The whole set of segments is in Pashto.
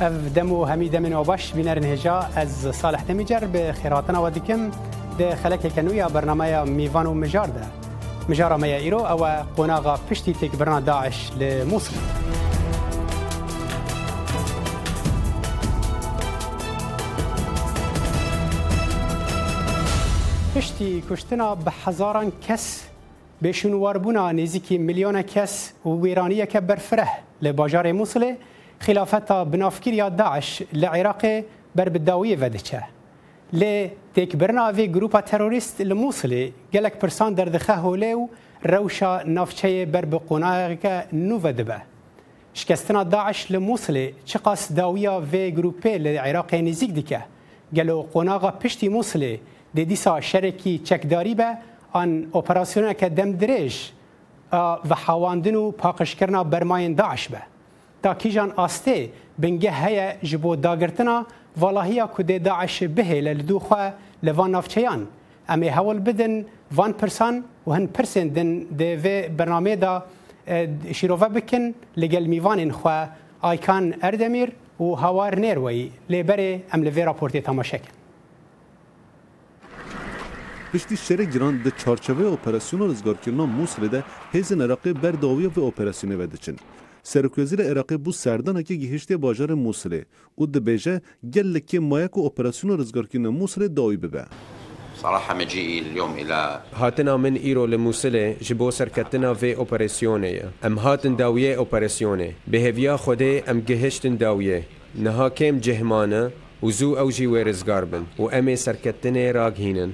اف دمو همي دمن وباش بنرن هجا از صالح دمجر بخيراتنا وديكم ده خلق كنويا برنامه ميفان ومجار ده مجار ما ايرو او قناغا بشتي تك برنا داعش لموصل پشتی کشتنا به هزاران کس به شنواربونا نزیکی میلیون کس و ویرانیه که برفره لباجار موصله خلافتا بنافکریا داعش لعراق بر بداوی ودچه لی تکبرنا وی گروپا تروریست لموصلی گلک پرسان در دخه هولیو روشا نافچه بر بقناغ نو ودبه شکستنا داعش لموصلی چه قاس داویا وی گروپی لعراق نزیگ دیکه گلو قناغ پشتی موصلی د دیسا شرکی چکداری به ان اپراسیون که دم درش و حواندن و پاکشکرنا برماین داعش به تا کیجان آسته بنگه هیا جبو داگرتنا والهیا کده داعش به لدو خواه لوان نافچیان امی هول بدن وان پرسان و هن پرسن دن ده و برنامه دا شیروه بکن لگل میوان خواه آیکان اردمیر و هوار نیروی لبره ام لوی راپورتی تماشا کن پشتی شر گران ده چارچوه اپراسیون رزگارکرنا موسل ده هیزن عراقی برداوی و اپراسیونه ودچن Serokvezîra Iraqê bû serdanekî gihiştê bajarê Musilê û dibêje gelekî mayek û operasyona rizgarkirina Musilê dawî bibe. صراحة مجيئي اليوم إلى هاتنا من إيرو لموسلة جبو سركتنا في أوبريسيوني أم هاتن داوية أوبريسيوني بهفيا خدي أم جهشتن داوية نها كيم جهمانة وزو أوجي ويرزغاربن وأمي سركتنا راقهينن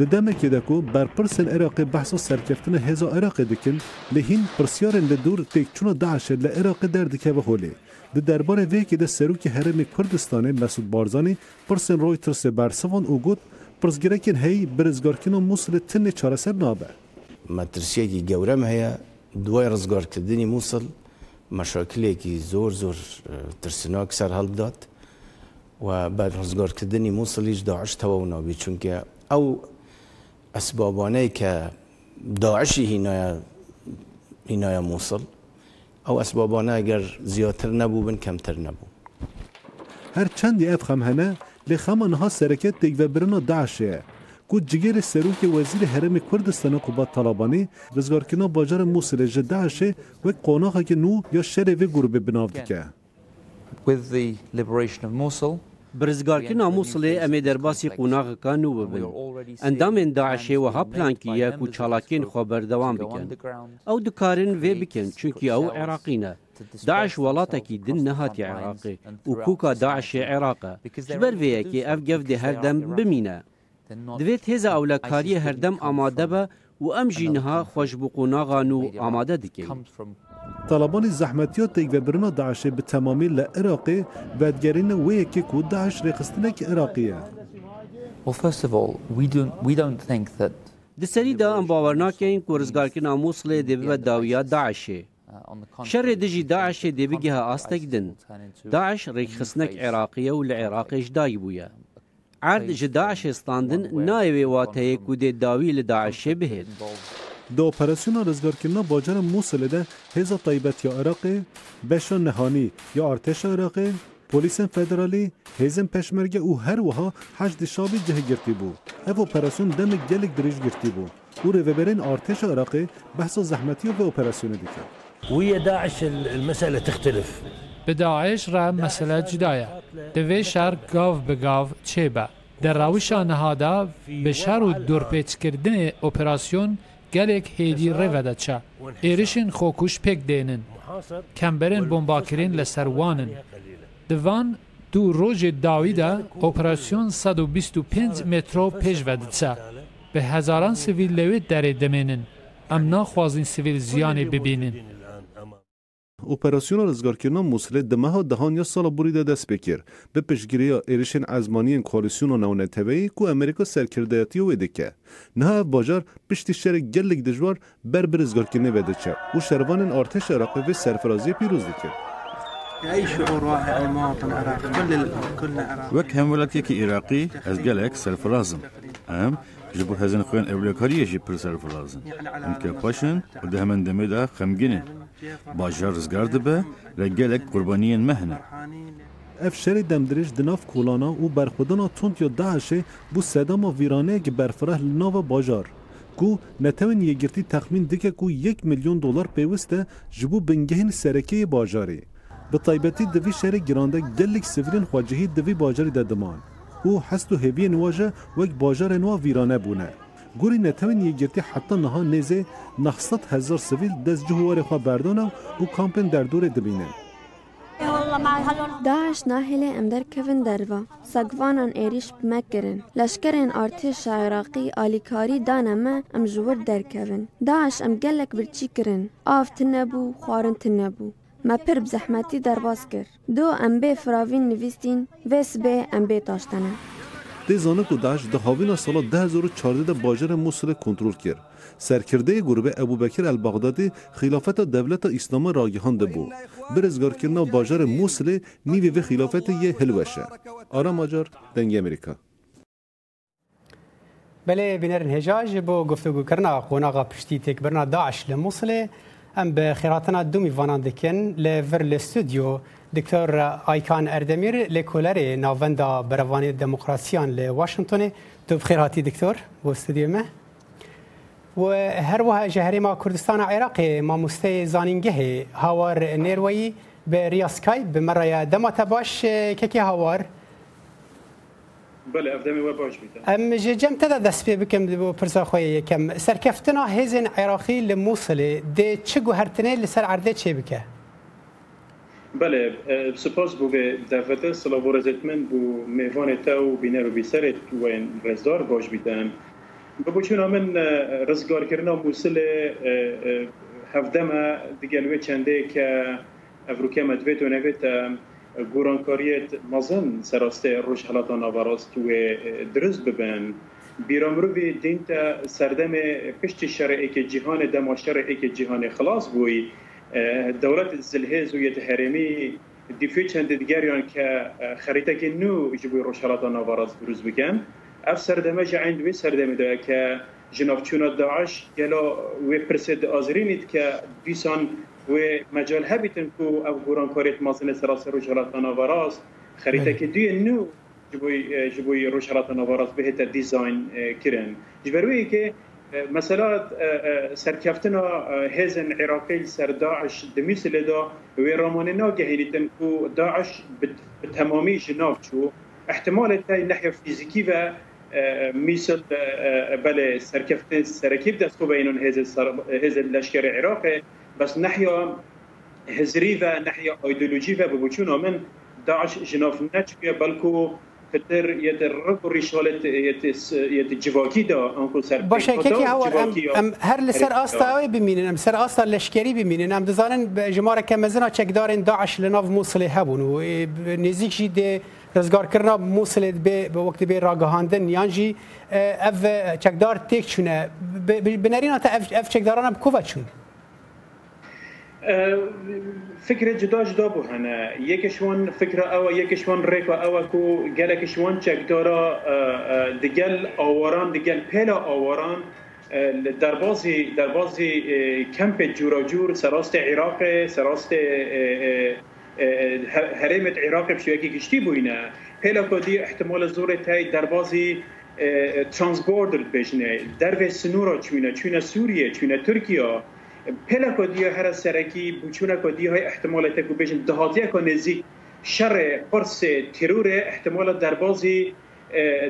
د دمه کې دکو بر پرسن عراق بحث سرکفتن هزا عراق دکن لهین پرسیارن له دور تکچون داعش له عراق در دکه وهولی د دربار وی کې د سروک حرم کردستان مسعود بارزانی پرسن رویترس برسوان او گوت پرزګرکن هی برزګارکن موصل تن چارسر نابه مترسیه کی گورم هيا دوای رزګار کردنی موصل مشاکلی کی زور زور ترسناک سر حل داد و بعد رزګار کردنی موصل هیچ داعش تو نابی چونکه او اسبابانه که داعشی هینای هینای موصل او اسبابانه اگر زیاتر نبوبن کمتر نبو هر چندی اف خمهنه لخمان ها سرکت دیگو برنا داعشه کو جگر سروک وزیر حرم کردستان قبات طالبانی رزگارکنا باجار موسل جداشه و قناخه که نو یا شر و گروه بناو دیگه With the liberation of Mosul, برزگارکن اموسلی امی درباسی قوناغ کانو ببن اندامین داعشی و ها پلان کیه کو چالاکین خو بردوام بکن او دکارن وی بکن چونکی او عراقینه داعش ولاتکی دن نهاتی عراقی و کوکا داعش عراقه جبر ویه که اف گف ده هر دم بمینه دویت هزا اولکاری هر دم آماده به و ام جینها خوش بقوناغانو آماده دکن طالبان زحمتیا تیگ و برنا داعش به تمامی لعراقی بدگرین ویکی که داعش ریخستنک عراقیه Well, first of all, we don't, we don't think that Di serî de em bawernakeyin ku rizgarkirina Mosulê dê bibe dawiya Daişê. Şerê di jî Daişê dê bigeha astek din. Daeş rêkxistinek Iraqî ye û li Iraqê ji dayî bûye. Erd ji Daişê standin nayê wê wateyê ku dê dawî li Daişê bihêt. د اپراسیون با باجر موصله ده حزب تایبت یا عراق بش نهانی یا ارتش عراق پولیس فدرالی هزم پشمرگه او هر وها حشد شابی جه بو او اپراسیون دم گلک دریج گرفتی بود. او ارتش عراق بحث و زحمتی و به اپراسیون دیکن وی داعش مسئله تختلف به داعش را مسئله جدایه دوی شر گاو به گاو چه با در روش آنها به شر و کردن اپراسیون gelek heydi revedeça. Êrişên xokuş pêk dênin. Kemberên bombakirên li ser Divan du rojê dawî de operasyon 125 metro pêş vediça. Bi hezaran sivîl lewê derê dimênin. Em naxwazin sivîl ziyanê bibînin. اپراسیون رزگارکردنا موسله دمه یا سال بریده دست بکر به پشگیری ایرشن ازمانی کوالیسیون و نونه تبعی کو امریکا سرکردهاتی و که نه باجار پشتی شر گلک دجوار بر بر رزگارکردنه ویده چه و شروان ارتش عراق و سرفرازی پیروز دکر وەک که یکی از گلک سرفرازم. سرفرازم Ji bo hezin xwen evlekariyê jî pirseriv lazim. Hemke xweş in û di hemen demê de xemgin in. Bajar rizgar dibe ve gelek qurbaniyên me hene. Ev şerê demdirêj di nav kolana û berxwedana tund ya Daişê bû sedama vîraneyekî berfireh li nava bajar. Ku netewên yêgirtî texmîn dike ku 1 milyon dolar pêwist e ji bo bingehên serekeyê bajarê. Bi taybetî divî şerê giranda gelek sivirên xwecihî divî bajarî de diman. و هست و هبیین واجه وک باجارن وا ویرانه بونه گوری نتوین یگرتی حتی نها نیزه 900 هزار سویل دست جهوار خواه بردانه و کامپن در دور دبینه داعش ناهله امدر کوین دروا سگوانان ایریش بمکرن لشکرین ارتش عراقی آلیکاری دانما ام جور در کوین داعش ام گلک برچی کرن آف تنبو خوارن تنبو بزحمتی در باز کرد دو امبه فراوین نویستین و به امبه تاشتنه دی زانه که سال ده هزار سالا چارده ده باجر مصر کنترل کرد سرکرده گروه بکر البغدادی خلافت دولت اسلام راگهان ده بود. برزگار کرنا باجر مصر نیوی و خلافت یه هلوشه آرام آجار دنگ امریکا بله بینرن هجاج با گفتگو کرنا قوناغا پشتی تکبرنا داعش لموصله ام به خیراتنا دومی وانان دکن لور لستودیو دکتور آیکان اردمیر لکولر ناوندا بروان دموکراسیان ل واشنگتن تو بخیراتی دکتور و استودیو ما و هر وها جهری ما کردستان عراق ما مسته زانینگه هاور نیروی به ریاسکای به مرای دما تباش که که هاور بله ئەفدەمی وە باش بیت ئەم ژێجەمتەدا دەست پێ بکەم بۆ پرسا خۆی یەکەم سەرکەفتنا هێزن عێراقی لە مووسڵێ دێ چ گوهرتنەی لەسەر عردە چێ بکە بله سپاس بو به دعوت سلاوورزتمن بو میوان تا و بینر و بیسرت و این رزدار باش بیدم بو چون من رزگار کردن موسل هفدمه دیگه چنده که افروکه مدویت و نویت گورانکاریت مزن سراسته روش حالات نواراست و درست ببین بیرامرو به دین تا سردم پشت شرعی که جهان دما شرعی که جهان خلاص بوی دولت زلهز و یت هرمی دیفی چند دیگریان که خریتک که نو جبوی روش حالات نواراست درست بکن اف سردمه جعند وی سردمه دا که جنافچونا داعش گلا وی پرسید آزرینید که دیسان و مجال هبیتن کو او گوران کاریت مازن سراسر رو جلاتان آوراز خریده که دوی نو جبوی جبوی رو جلاتان به بهت دیزاین کرن جبروی که مثلا سرکفتنا هزن عراقی سر داعش دمیسل دا و راماننا گهینیتن کو داعش به تمامی جناب چو احتمال تای نحیه فیزیکی و مثل بله سرکفت سرکیب دستو بینون هزل لشکر عراقه بس نحيا هزري و نحيا ايديولوجي و بوچونا من داعش جناف نچكه بلكو خطر يت رب ريشالت يت يت جواكي دا انكو سر باشه كي هو ام, أم هر لسر استا بمينن ام سر استا لشكري بمينن ام دزانن جمار كمزنا چكدارن داعش لناف موصل هبون و نزيك جي دي رزگار کرنا موصل به به وقت به راگهاندن یان جی اف چکدار تک چونه بنرینا تا اف چکداران کوفا چونه فكرة جدا جدا بو یکشون فکر فكرة أو يكشون ريكا أو كو جالكشون چك دارا دجال أوران دجال بلا أوران دربازي دربازي كمپ جورا جور سراست عراق سراست هرمت عراق بشويكي كشتي بوينا بلا كودي احتمال زور تاي دربازي ترانسبوردر بجنه درب سنورا چونه چونه سوريا چونه تركيا پله کدی هر سرکی بچون کدی های احتمال تکو بیشن دهاتیه که نزیک شر قرص ترور احتمال در بازی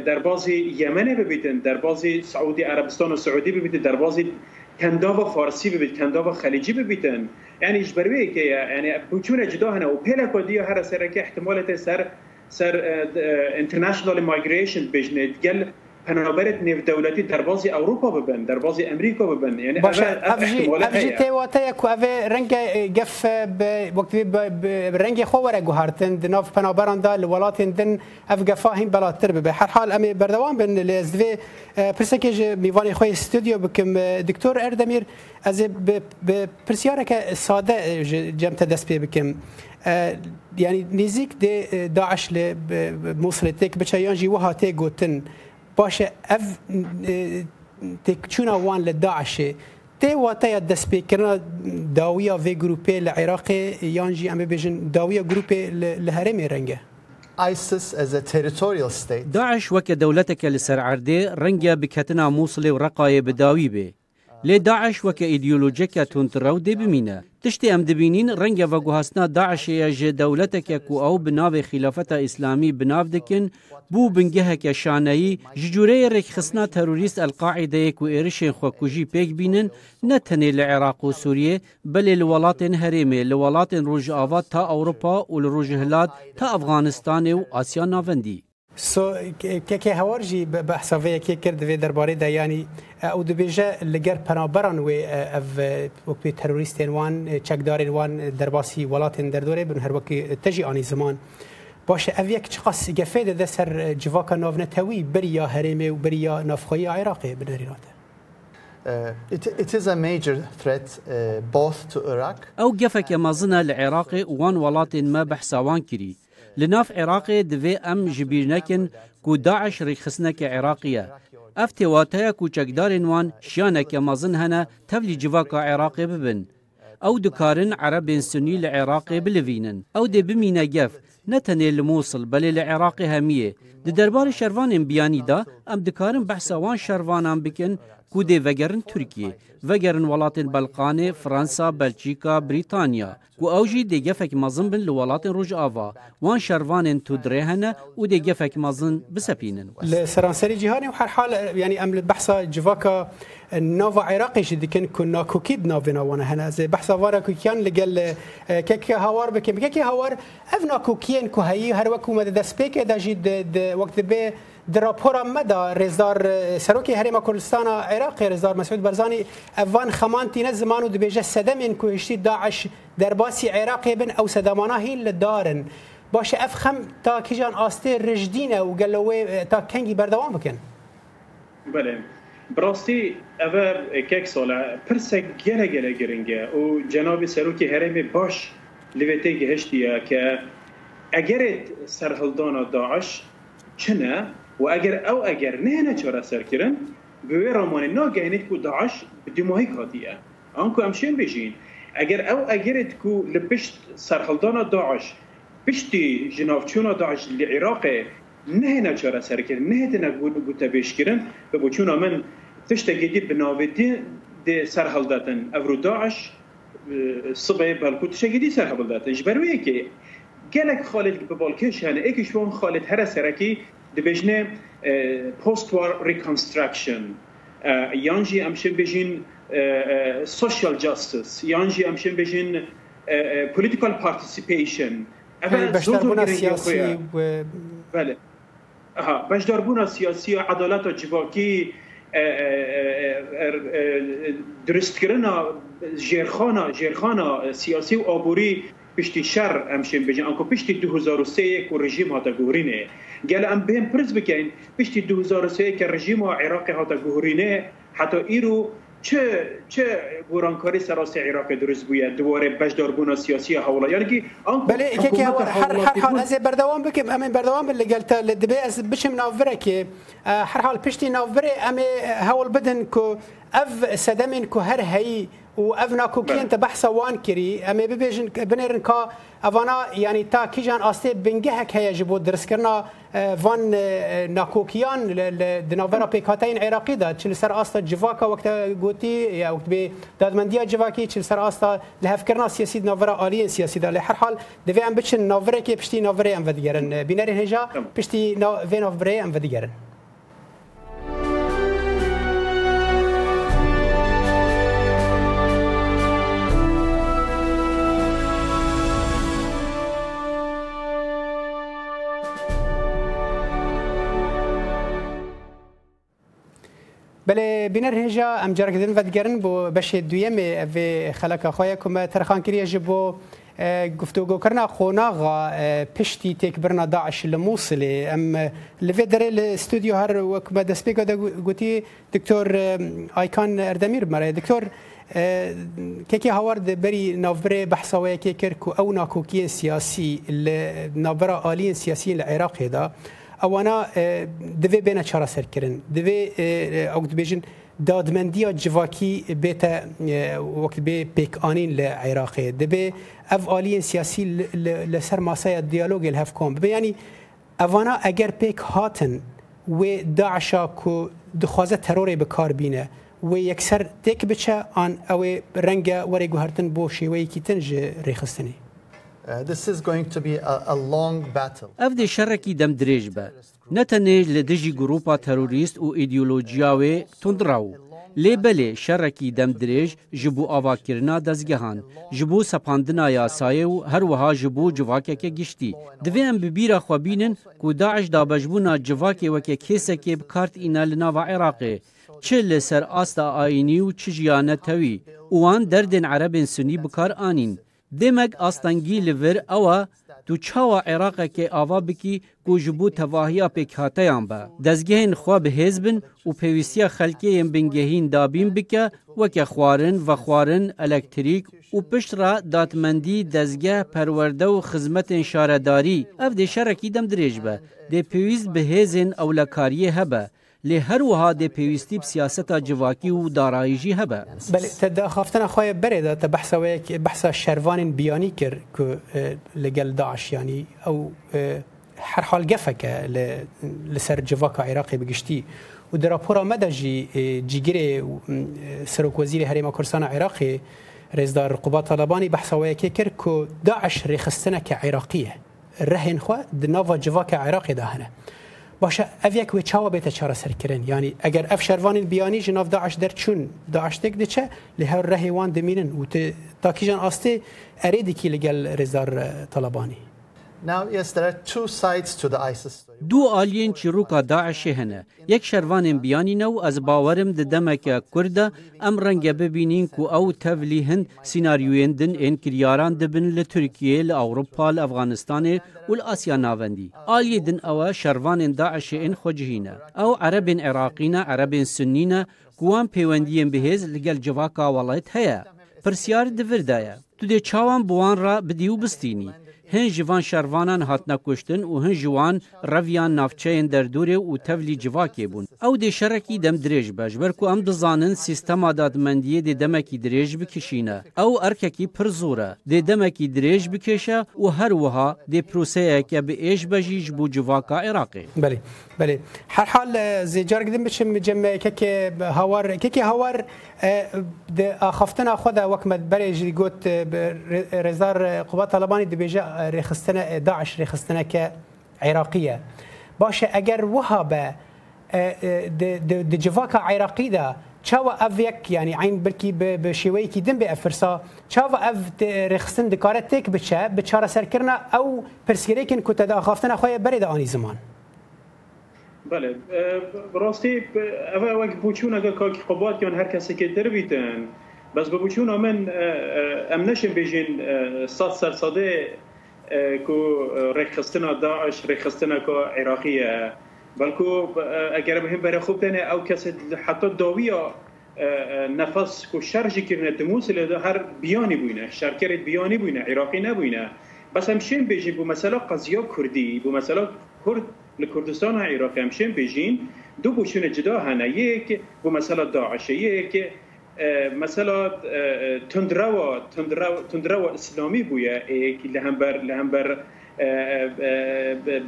در بازی یمن ببیتن در بازی سعودی عربستان و سعودی ببیتن در بازی و فارسی کندا و خلیجی ببیتن یعنی اجبروی که یعنی بچون جدا هنه و پله کدی هر سرکی احتمال سر سر انترنشنال مایگریشن بجنه گل پنابرت نێو دەولەتی دەربازی ئەوروپا ببن دەربازی ئەمریکا ببن یعنی ئەفژی تێواتەیە کو ئەێ ڕەنگە گەف وەکتی ڕەنگی خۆوەرە گوهارتن ناف پەنابەراندا لە وڵاتین دن ئەف گەفاهیم بەڵاتتر ببێ هەرحال ئەمێ بەردەوام بن لە زێ پرسەکێژ میوانی خۆی ستودیو بکەم دکتۆر ئەردەمیر ئەز پرسیارەکە سادە جەمتە دەست پێ بکەم. یعنی نزیک دێ داعش لە مووسلێتێک بچە یانژی وهاتێ گوتن. paše ev تکچونا وان له داعش ته واته د سپیکرنا داویا وی ګروپې له عراق یانجی ام بجن داویا ګروپې له هرم رنګه ISIS as a territorial state داعش وک دولتك لسرعردي رنګه بکتنا موصل او رقای بداوی به لێ داعش وەکە ئیدیۆلۆجێکە تونتڕە و دێبمینە تشتی ئەم دەبینین ڕەنگە بەگوهستنا داعشەیە ژێ دەولەتێکێک و ئەو بناوێ خیلەفەتە ئیسلامی بناو دەکن بوو بنگەهەکە شانایی ژجورەیە ڕێکخستنا تەروریست ئەلقاعیدەیەک و ئێرشێن خۆکوژی پێک بینن نەتەنێ لە عێراق و سووریێ بەلێ لە وڵاتێن هەرێمێ لە وڵاتێن ڕۆژئاوات تا ئەوروپا و لە ڕۆژهلات تا ئەفغانستانێ و ئاسیا ناوەندی سو که هوار جی به حسابه یکی کرد وی درباره ده یعنی يعني، او دو بیجه لگر پنابران وی وکوی تروریستین وان چکدارین وان درباسی ولاتین دردوره بن هر وکی تجی آنی زمان باشه او یک چقاس گفه ده سر جواکا ناونه توی بری یا هرمه و بریا یا نافخوی عراقه بنریناته uh, it, is a major threat uh, both to Iraq. او گفك مازنا العراق وان ولات ما بحساوان كري لناف عراقی دوی ام جبیر نکن کو داعش ریخسنک عراقیه اف تیواتای کوچکدارین وان شیانک مازن هنه تبلی جواکا عراقی ببن او دکارن عربین سنی لعراقی بلوینن او دی بمینه گف نه تنه لموصل بلې له عراق همیه د دربار شروان بیانی دا ام دکارن بحثوان شروانان بکن کودی وگرن ترکیه وگرن ولات بلقان فرانسا بلژیکا بریتانیا کو اوجی دی گفک مازن بن لولات روج آوا وان شروان تو درهنه او دی گفک مازن بسپینن لسرانسری جهانی و هر حال یعنی امل بحثا جواکا نوفا عراقی شدی کن کن ناکوکید ناوینا وانا هنازه بحثا وارا کوکیان لگل ککی هاوار بکیم ککی هاوار اف ناکوکیان کوهایی هر وکو مده دست پیکه دا جید وقت به در راپورا مدا رزدار سروکی حریم کردستان عراق رزدار مسعود برزانی اوان خمان تینه زمانو د بیجه صدمین کوهشتی داعش در باسی عراق بن او صدمانا هیل دارن باشه افخم تا کیجان آسته رجدینه و گلوه تا کنگی بردوام بکن بله براستی اوه کک ساله پرسه گره گره گرنگه و جناب سروکی حریم باش لیوته گهشتیه که اگر سرهلدان داعش چنه و اگر او اگر نه نه چرا سر کردن به رمان ناگهانی کو داعش دیماهی کردیه آنکه امشین بیشین اگر او اگر کو لپش داعش پشتی جنافچون داعش لعراق نه نه چرا سر کردن نه تنها بود بود تبیش کردن به بچون آمن تشت جدی بنویدی د او رو داعش صبح بالکو تشت جدی سرخالدان اجباریه که گلک خالد به بالکش خالد هر سرکی دبژنه پست وار ریکانستراکشن یانجی امشه بجین سوشال جاستس یانجی امشه بجین پولیتیکال پارتیسیپیشن بشتربون سیاسی بله بەشداربوونا سیاسی جواکی جیواکی کردن جرخان ژێرخانە سیاسی و آبوری پشتی شر امشه بجین انکو پشتی هزار و ها تا گورینه گله ام بهم پرز بکەین پشتی 2003 کە ڕژیم و عێراقی هاتە گوهرینێ حتا ئیرو چه چه گورانکاری سراسی عراق درست بویه دوباره بشداربونا سیاسی حوالا یعنی بله ایکی که هر هر حال از بردوام بکم ام بردوام بل گلت لدبی از بچم ناوره که هر حال پشتی ناوره ام هول بدن کو اف سدمن کو هر هی و افنا کوکین ته بحث وان کری ام ببیجن بنرن کا اوانا یعنی تا کیجان آسته بنگه هک هیا جبو درس کرنا وان ناکوکیان دناورا پیکاتین عراقی دا چل سر آستا جواکا وقت گوتی یا وقت به دادمندیا جواکی چل سر آستا لهف کرنا سیاسی ناورا آلین سیاسی دا لهر حال دوی ام بچن ناوره که پشتی ناوره ام ودگرن بینرین هجا پشتی ناوره ام ودگرن بله بینر هجا ام جارک دن ود گرن بو بشه دویم و خلق خواه کم ترخان کریه جبو گفتوگو کرنا خوناغا پشتی تک برنا داعش لموصل ام لفی دره لستودیو هر وکم دسپیگا دا گوتی دکتور آیکان اردمیر مره دکتور كيكي هاورد بري نافري بحثاوي كيكر كو او ناكوكي سياسي نافرا آليين سياسيين العراق هذا اوانا دوی بین چارا سر کرن دوی او دبیجن دادمندی جواکی بیت وقت به پیک آنین ل عراق دبی اف آلین سیاسی لسر ماسای دیالوگ الهف کوم به یعنی اوانا اگر پیک هاتن و داعشا کو دخوازه ترور به کار بینه و یکسر تک بچه آن او رنگ وری گوهرتن بو شیوه کیتن ج ریخستنی ئەف دێشەڕێکی دەم درێژ بە نەتەنێژ لە دژی گرروپا تەروریست و ئیدیۆلۆجییاوێ تونندرا و لێ بەلێ شەڕێکی دەم درێژ ji بۆ ئاواکردنا دەستگەهان ji بۆ سەپاندنا یاسایە و هەروەها ji بۆ جوواکێکە گشتی divê em bi bîra xwebînin ku daeş dabejbûna civakê weke kêsekê bi kart îne li nava Iraqê çi li ser asta ayînî û çi jiyane tewî û wan derdên erebên sunî bikar anîn. دمک ئاستەنگی لەڤر ئەوە تو چاوە عێراقەکێ ئاوا بکی و ji بوو تەواهیا پێکهاتەیان بە دەستگەهێن خوا بەهێز بن و پێویستە خەلکێن بنگەهین دابین بکە وەکە خوارن və خوارن ئەلەکتریک و پشترا داتمەندی دەستگە پەروەەردە و خزمەتên شارەداری ئەف دێ شەرەکی دەم درێژ بە دێ پێویست بەهێزن ئەو لە کاریە هەبە لی هر وها د پیوستی سیاست جواکی و دارایجی هبه بله تدا خافتن خوای بره دا ته بحث و یک بحث شروان بیانی کر کو لګل داعش یعنی او هر حال گفک لسر جواک عراقی بگشتی و در راپور مده جی جیگیر سرک وزیر حریم کردستان عراقی رئیسدار رقبا طالبانی بحث و یک کر کو داعش رخصتنه که عراقیه رهن خو د نوو جواک عراقی دهنه ده باشه اویک و چاوا بیت چاره سر کرن یعنی اگر اف شروان بیانی جناب داعش در چون داعش تک دچه له هر رهوان دمینن و تا کیجان آسته اریدی کی لگل رزار طالبانی دوو ئالیین چیرروکا داعشی هەنە یەک شەروانێن بیانینە و ئەس باوەرم ددەمەکە کووردە ئەم ڕەنگە ببینین و ئەو تەولی هەند سناریوێندن ئێن کریاران دەبن لە تورکیە لە ئەوروپا لە ئەفغانستانێ و لە ئاسیا ناوەندی ئالیە دن ئەوە شەروانێن داعشێن خۆجهینە ئەو عەربین عێراقینە عەربین سنینە گووان پەیوەندیان بهێز لەگەل جواکا وڵێت هەیە پرسیار دڤردایە تو دێ چاوان بوان ڕ بدی و بستینی هن جوان شروانان هاتنا کشتن و هن جوان رویان نافچین در دوره و تولی جواکی بون او د شرکی دم درێژ بەش بەرکو ئەم دزانن سیستەما دادمەندیە دێ دەمەکی درێژ بکشینە ئەو ئەرکەکی پر زۆرە دێ دەمەکی درێژ بکێشە و هەروەها دێ پروسەیەکە بە ئێش بەژیش بوو جواکە عێراقی بەێ بله هر حال زیجار گدیم بشم جمع که که هوار که که هوار د خفتن خو دا وک مدبر جری گوت رزار قوا طالبانی د بیجه رخصتنه داعش رخصتنه که عراقیه باشه اگر وها به د جواکا عراقی ده چاوا اف یک یعنی عین بلکی به شیوهی که دم به افرسا چاوا اف رخصتن دکارت تک بچه به چاره سر کرنا او پرسیریکن کتا دا خافتن خواه برید آنی زمان بله راستی اوه اوک بوچون اگر کاکی قبات خب یا هر کسی که در بیتن بس با بوچون امن امنش بیجین صد سر صده کو رخصتنا داعش رخصتنا که عراقیه بلکه اگر مهم برای خوب دنه او کسی حتی داویا نفس کو شرجی کرده دموسل لذا هر بیانی بوینه شرکرت بیانی بوینه عراقی نبوینه بس همشین بیجین بو مثلا قضیه کردی بو مثلا کرد کردستان ها عراق همشن بیجین دو بوشن جدا هنه یک بو مثلا داعشه یک مثلا تندرو تندرو تندرو اسلامی بویا یک لهمبر لهمبر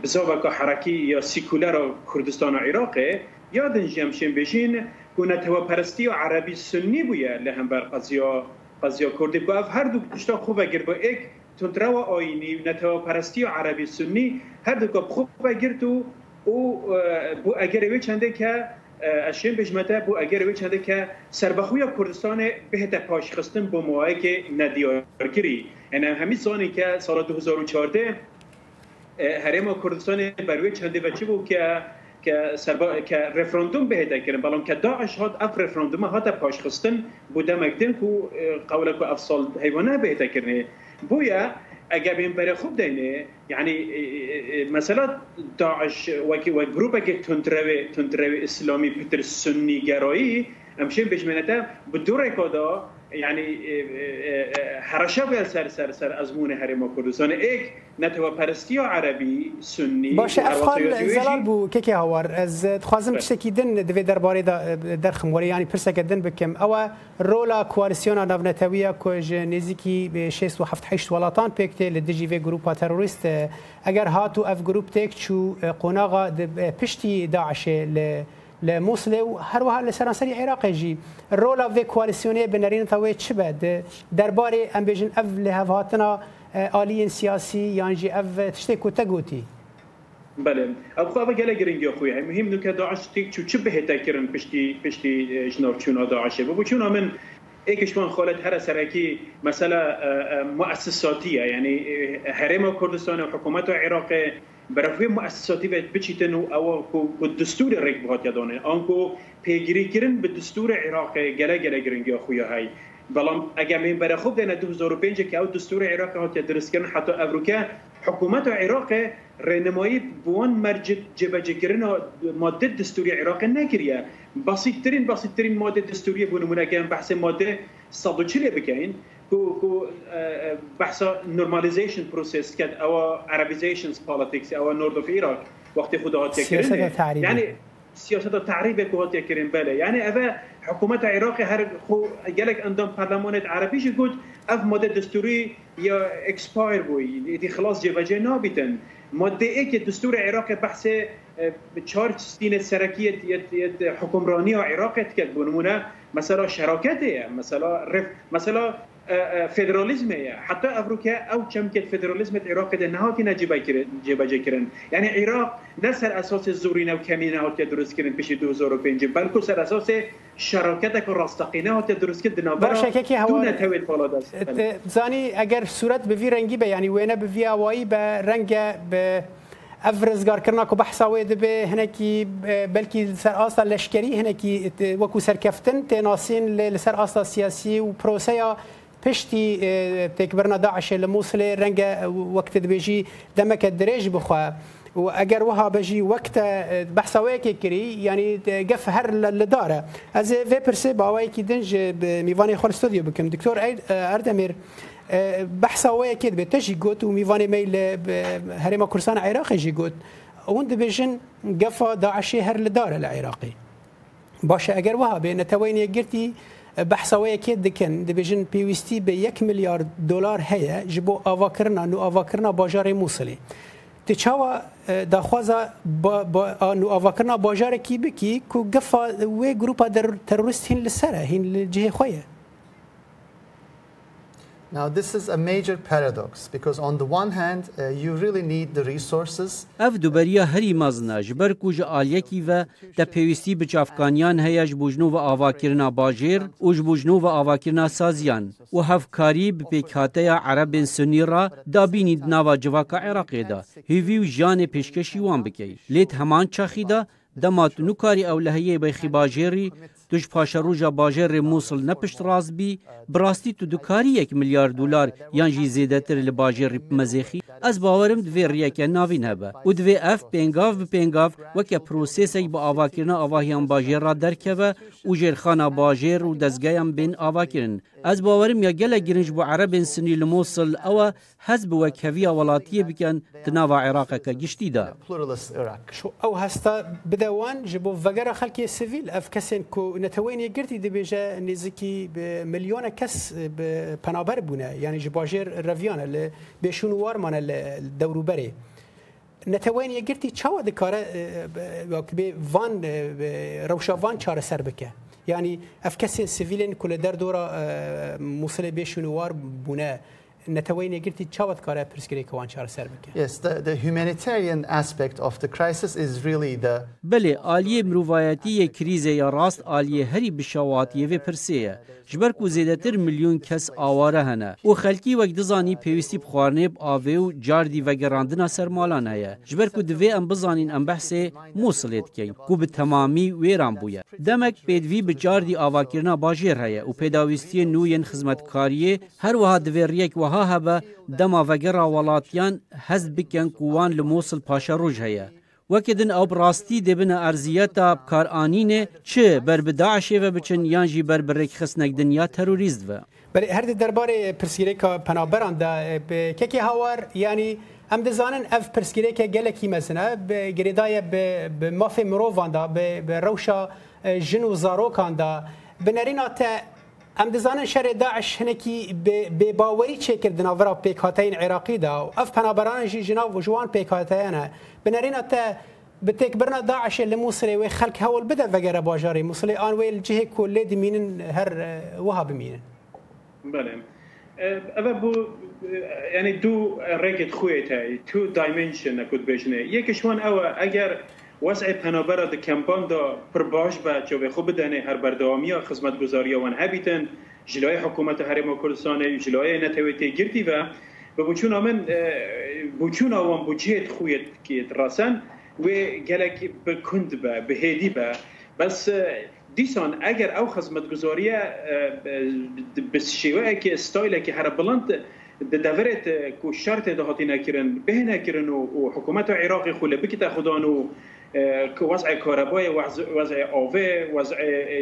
بزاوکا حرکی یا سیکولر کردستان و عراقه یادن جمشن بشین گونه پرستی و عربی سنی بویا لهمبر قضیه قضیه کردی بو هر دو کشتا خوبه گر با یک تندرو آینی و نتوا پرستی و عربی سنی هر دو خوب بگیرد و او بو اگر وی چنده که اشین بجمته بو اگر وی چنده که سربخوی کردستان بهت پاش خستن با مواقع که ندیارگیری یعنی همین سانی که سال 2014 هرم کردستان بروی چنده و چی بود که که سربا که رفراندوم کردن که داعش هات اف رفراندوم هات پاش خستن بوده مکدن کو قوله کو افصال حیوانه بهت کردن بويا اگر بین خوب دینه یعنی اه، اه، اه، مثلا داعش وکی و گروه که تندروی تندروی اسلامی پتر سنی گرایی امشب امشین بجمنتا بدور کدا یعنی حرشه بر سر سر سر از مون حرم و کردستان ایک نتوه پرستی عربی سنی باشه افغان زلال بو که که هوار از خوازم پشت کیدن دوی درباره در خموری یعنی پرسه کردن بکم او رولا کوالیسیون نونتویه کج نزیکی به 6 و 7 8 ولاتان پکت لدجی وی گروپا تروریست اگر هاتو اف گروپ تک چو قناغا پشتی داعش ل له و هر وها له سراسری عراق جی رولا و کوالسیونی بنرین توی چی بده درباره امبیژن اف له هاتنا سیاسی سیاسی یانجی اف تشتی کوتا بله اب خواب گله گرنگی خوی مهم نو که داعش تیک چو چه به کرن پشتی پشتی جناب چون داعشه و چون آمین یکیشون خالد هر سرکی مثلا مؤسساتیه یعنی حرم کردستان و حکومت و عراق برای مؤسساتی باید بچیتن و او که دستور رک بخواد یادانه آن که پیگیری کردن به دستور عراق گله گله گرنگی خویا های بلام اگر من برای خوب دینه 2005 که او دستور عراق هات درست کردن حتی افروکه حکومت عراق رهنمایی بوان مرج جبهه کردن ماده دستوری عراق نکریه بسیطترین بسیطترین ماده دستوری بو نمونه که بحث ماده 140 بکنین کو کو بحث نورمالیزیشن پروسس کرد او عربیزیشن پالیتکس او نورد اف عراق وقتی خدا یعنی سیاست و تحریف کریم بله یعنی اوه حکومت عراق هر خو گلک اندام پارلمانت عربیش گوت اف ماده دستوری یا اکسپایر بودی دی خلاص جوجه نابیتن ماده ای که دستور عراق بحث چهار ستین سرکیت حکمرانی و عراقت کرد بونمونه مثلا شراکته مثلا رف مثلا فدراليزم حتى افريكا او كم كت فدراليزم العراق ده نهاتي نجيب جيب جكرن يعني العراق نسر اساس زورين او كمين او تدرس كرن بشي 2005 بل كو سر اساس شراكتك راستقينه او تدرس كد نو بر هو دون تويت بالا زاني أجر صورت بفي رنگي به يعني وينه بفي اوي به رنگ به افرزگار کرنا کو بحثا وید به هنکی بلکی سر آسا لشکری هنکی وکو سرکفتن تناسین لسر آسا سیاسی و پروسه پشتی تکبرنا داعش لموصل رنگ وقت دبیجی دمک دریج بخوا و اگر وها بجي وقت بحثا ويكي كري يعني قف هر لدارة از في برسي باوايكي دنج ميفاني خور استوديو بكم دكتور اردمير بحثا ويكي دبي تجي قوت وميفاني ميل هريما كرسان عراقي جي قوت وند بيجن قفا داعشي هر لدارة العراقي باشا اگر وها بين توين يقرتي بحثاوی کې دکن د بجن پیوستی به 1 میلیارد دلار هەیە ji بۆ ئاواکردنا نو ئاواکردنا باژارێ مووسلی. Ti çawa daxwaza nû avakirina bajarekî bikî ku gifa wê grupa terorist hîn li ser e hîn li cihê xwe ye. Now, this is a major paradox because, on the one hand, uh, you really need the resources. Ev duberiya herî mazna ji ber ku ji aliyekî ve te pêwîstî bi çavkaniyan heye ji bûjnû ve avakirina bajêr û ji bûjnû ve avakirina saziyan û hevkarî bi pêkhateya Erebên Sunî ra dabînî nava civaka Iraqê da hêvî û jiyanê pêşkêşî wan bike. Lêt heman çaxî da dema tu nukarî ew li heyê bexî bajêrî دوش پاشا روژا باجر موسل نپشت راز بی براستی تو دکاری یک میلیارد دلار یان جی زیدتر ل باجر مزیخی از باورم دوی ریکه ناوین هبه و دوی اف پنگاف به پنگاف وکه پروسیسک با آواکرنا آواهیان باجر را درکه و جرخانا باجر و دزگایم بین آواکرن از باورم یا گله گرنج بو عربن سنی لموسل او حەز بوە کەویە وڵاتیە بکەن تناوا عێراقەکە گشتیدا ئەو هەستا بدەوان ji بۆ vegera xelkê sivîl ev kesên ku netewênê girtî dibêje nêzikî milyona kes penaber bûne yani ji bajêr reviyane li bêşûn û warmane li dewrûberê. Netewênê girtî çawa dikare bê van rewşa van çareser bike. Yani ev kesên sivîlên ku li derdora Musilê bêşûn û war bûne. Netawayne Girti çavat kare pirskiri kovan çar serbeke. Yes, the, the humanitarian aspect of the crisis is really the Beli aliye mruvayeti krize ya rast aliye heri bişavat ye ve pirsiye. Jber ku zedetir milyon kes avare hene. O xelki vek dizani pevisti bxwarneb ave u jardi ve gerandina sermalan heye. Jber ku divê em bizanin em behsê Musilê dikin ku bi temamî wêran bûye. Demek pêdivî bi cardî avakirina bajêr heye û pêdawîstiyên nû yên xizmetkariyê her wiha divê riyek wiha ها هبه دما وگرا ولاتیان هز بکن کوان لموصل پاشا روج هیا وکدن او براستی دبن ارزیتا کارانین چه بر بداعشه و بچن یان جی بر برک خسنک دنیا تروریست و بر هر درباره پرسیریکا پنابران ده ککی هاور یعنی ام دزانن اف پرسکریکه گلکی مثلا به گریدای به مافی مروفان دا به روشا جن و زاروکان دا بنرینا ته ام دزانن شر داعش هنکی به باوری چه کرد اورا پیکاتین عراقی دا و اف پنابران جی جناب و جوان پیکاتینه بنرین ات بتك برنا داعش اللي موصلي وخلك هو البدا فقرة باجاري موصلي آن ویل جه کل دی مين هر اه، وهاب مين بله اوه بو اه، یعنی دو ريكت خوية تاي تو دايمنشن اكود بيجنه يكشوان اوه اگر وضع پنابرا د کمپان دا پر باش به به خوب بدنه هر بردوامیا خدمت گزاری ان هبیتن جلای حکومت حرم کردستان جلای نتویتی گردی و چون بچون آمن بچون آوان بچیت خویت که راسن و گلک بکند به بهدی به بس دیسان اگر او خدمت گزاری بس شیوه که استایل که هر بلند د دورت کو شرط ده هاتینه کرن به نه و حکومت عراق خو له بکته خدانو وضع كهرباء وضع آوه وضع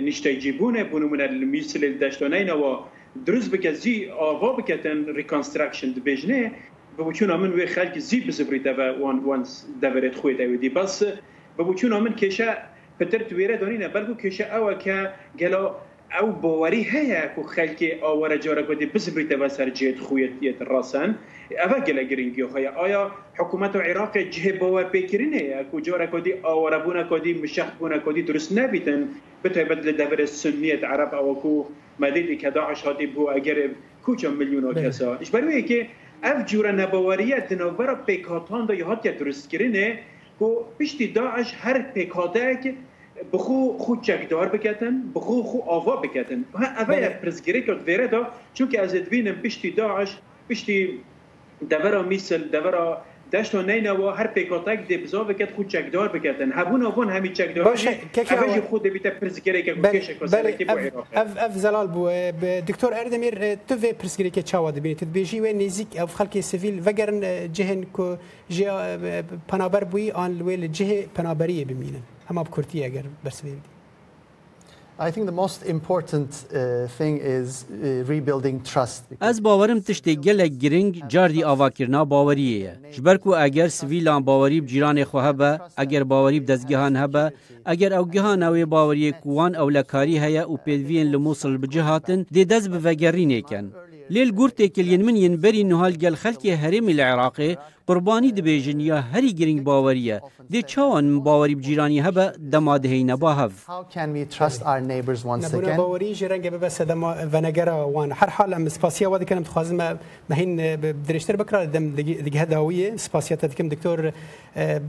نشتای جیبونه بونمونه میسل دشتانین و دروز بکه زی آوا بکتن ریکانسترکشن دبیجنه ببوچون من وی خلک زی بزبری دو وان وان دورت خوی دویدی بس ببوچون من کشه پتر تویره دانینه بلکو کشه اوه که گلا او ئەو بۆوەری هەیە و سر ئەوەرە جۆرە گوتی بسبریتەوە سەر جێت خویەتیت ڕاستن ئەوە گەلە گرنگی خۆی ئایا جه و پکرینه، کو جاره پێکردن هەیە و کدی کۆدی ئاوەرەبوونە کۆدی بونا بوونە درست دروست نەبیتن بتێبەت بدل دەبرێت سنیت عرب هاتی بو اگر عشاتی بوو کسا بله. اش که کەسە اف ئەف جورە نەبەوەریە دنەوەرە پیکاتان دا درست کو کو پشتی داعش هر که بخو خو چکدار بکتن بخو خو آوا بکتن ها اوه بله. پرزگیری کرد ویره دا چون که از ادوینم پیشتی داعش پیشتی دورا میسل دورا دشت و نینوا هر پیکاتک دی بزا بکت خود چکدار بکتن هبون آبون همی چکدار باشه که اوجی خود بیت پرسگری که بله بله اف اف زلال بو دکتور اردمیر تو و پرسگری که چاوا دی بیت بیجی و نزیک اف خلک سیویل وگرن جهن کو جه پنابر بوی آن لویل جه پنابری ببینن هم اب کرتی اگر برسوی Uh, uh, Ez bawerim tiştê gelek giring cardî avakirina baweriyê ye. Ji ber ku eger sivîlan bawerî bi cîranê xwe hebe, eger bawerî bi dezgehan hebe, eger ew gihan ew ê baweriyê ku wan ewlekarî heye û pêdiviyên li Mosul bi cihatin, dê dez bi vegerînêken. Lêl gurtê kiliyên min yên berî nihal gel xelkê herêmê li Iraqê قربانی دبیژن یا هری گرنگ باوریه دی چاوان باوری بجیرانی هبه دما دهی نبا هف نبونه باوری جرنگ ببس دما ونگرا وان هر حال ام سپاسیا و دکنم تخوازم مهین درشتر بکرا دم دیگه داویه سپاسیا تدکم دکتور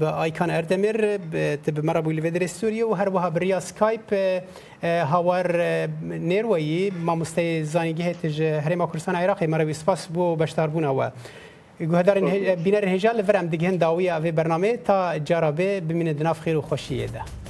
آیکان اردمیر تب مرا بولی ودر سوریا و هر وها بریا سکایپ هاوار نیرویی ما مستای زانیگه تج هریما کورسان عراقی مرا سپاس بو بشتار بونه و گوهدارن بینر هجال فرام دیگه هنداوی اوی برنامه تا جرابه بمینه دناف خیر و خوشیه ده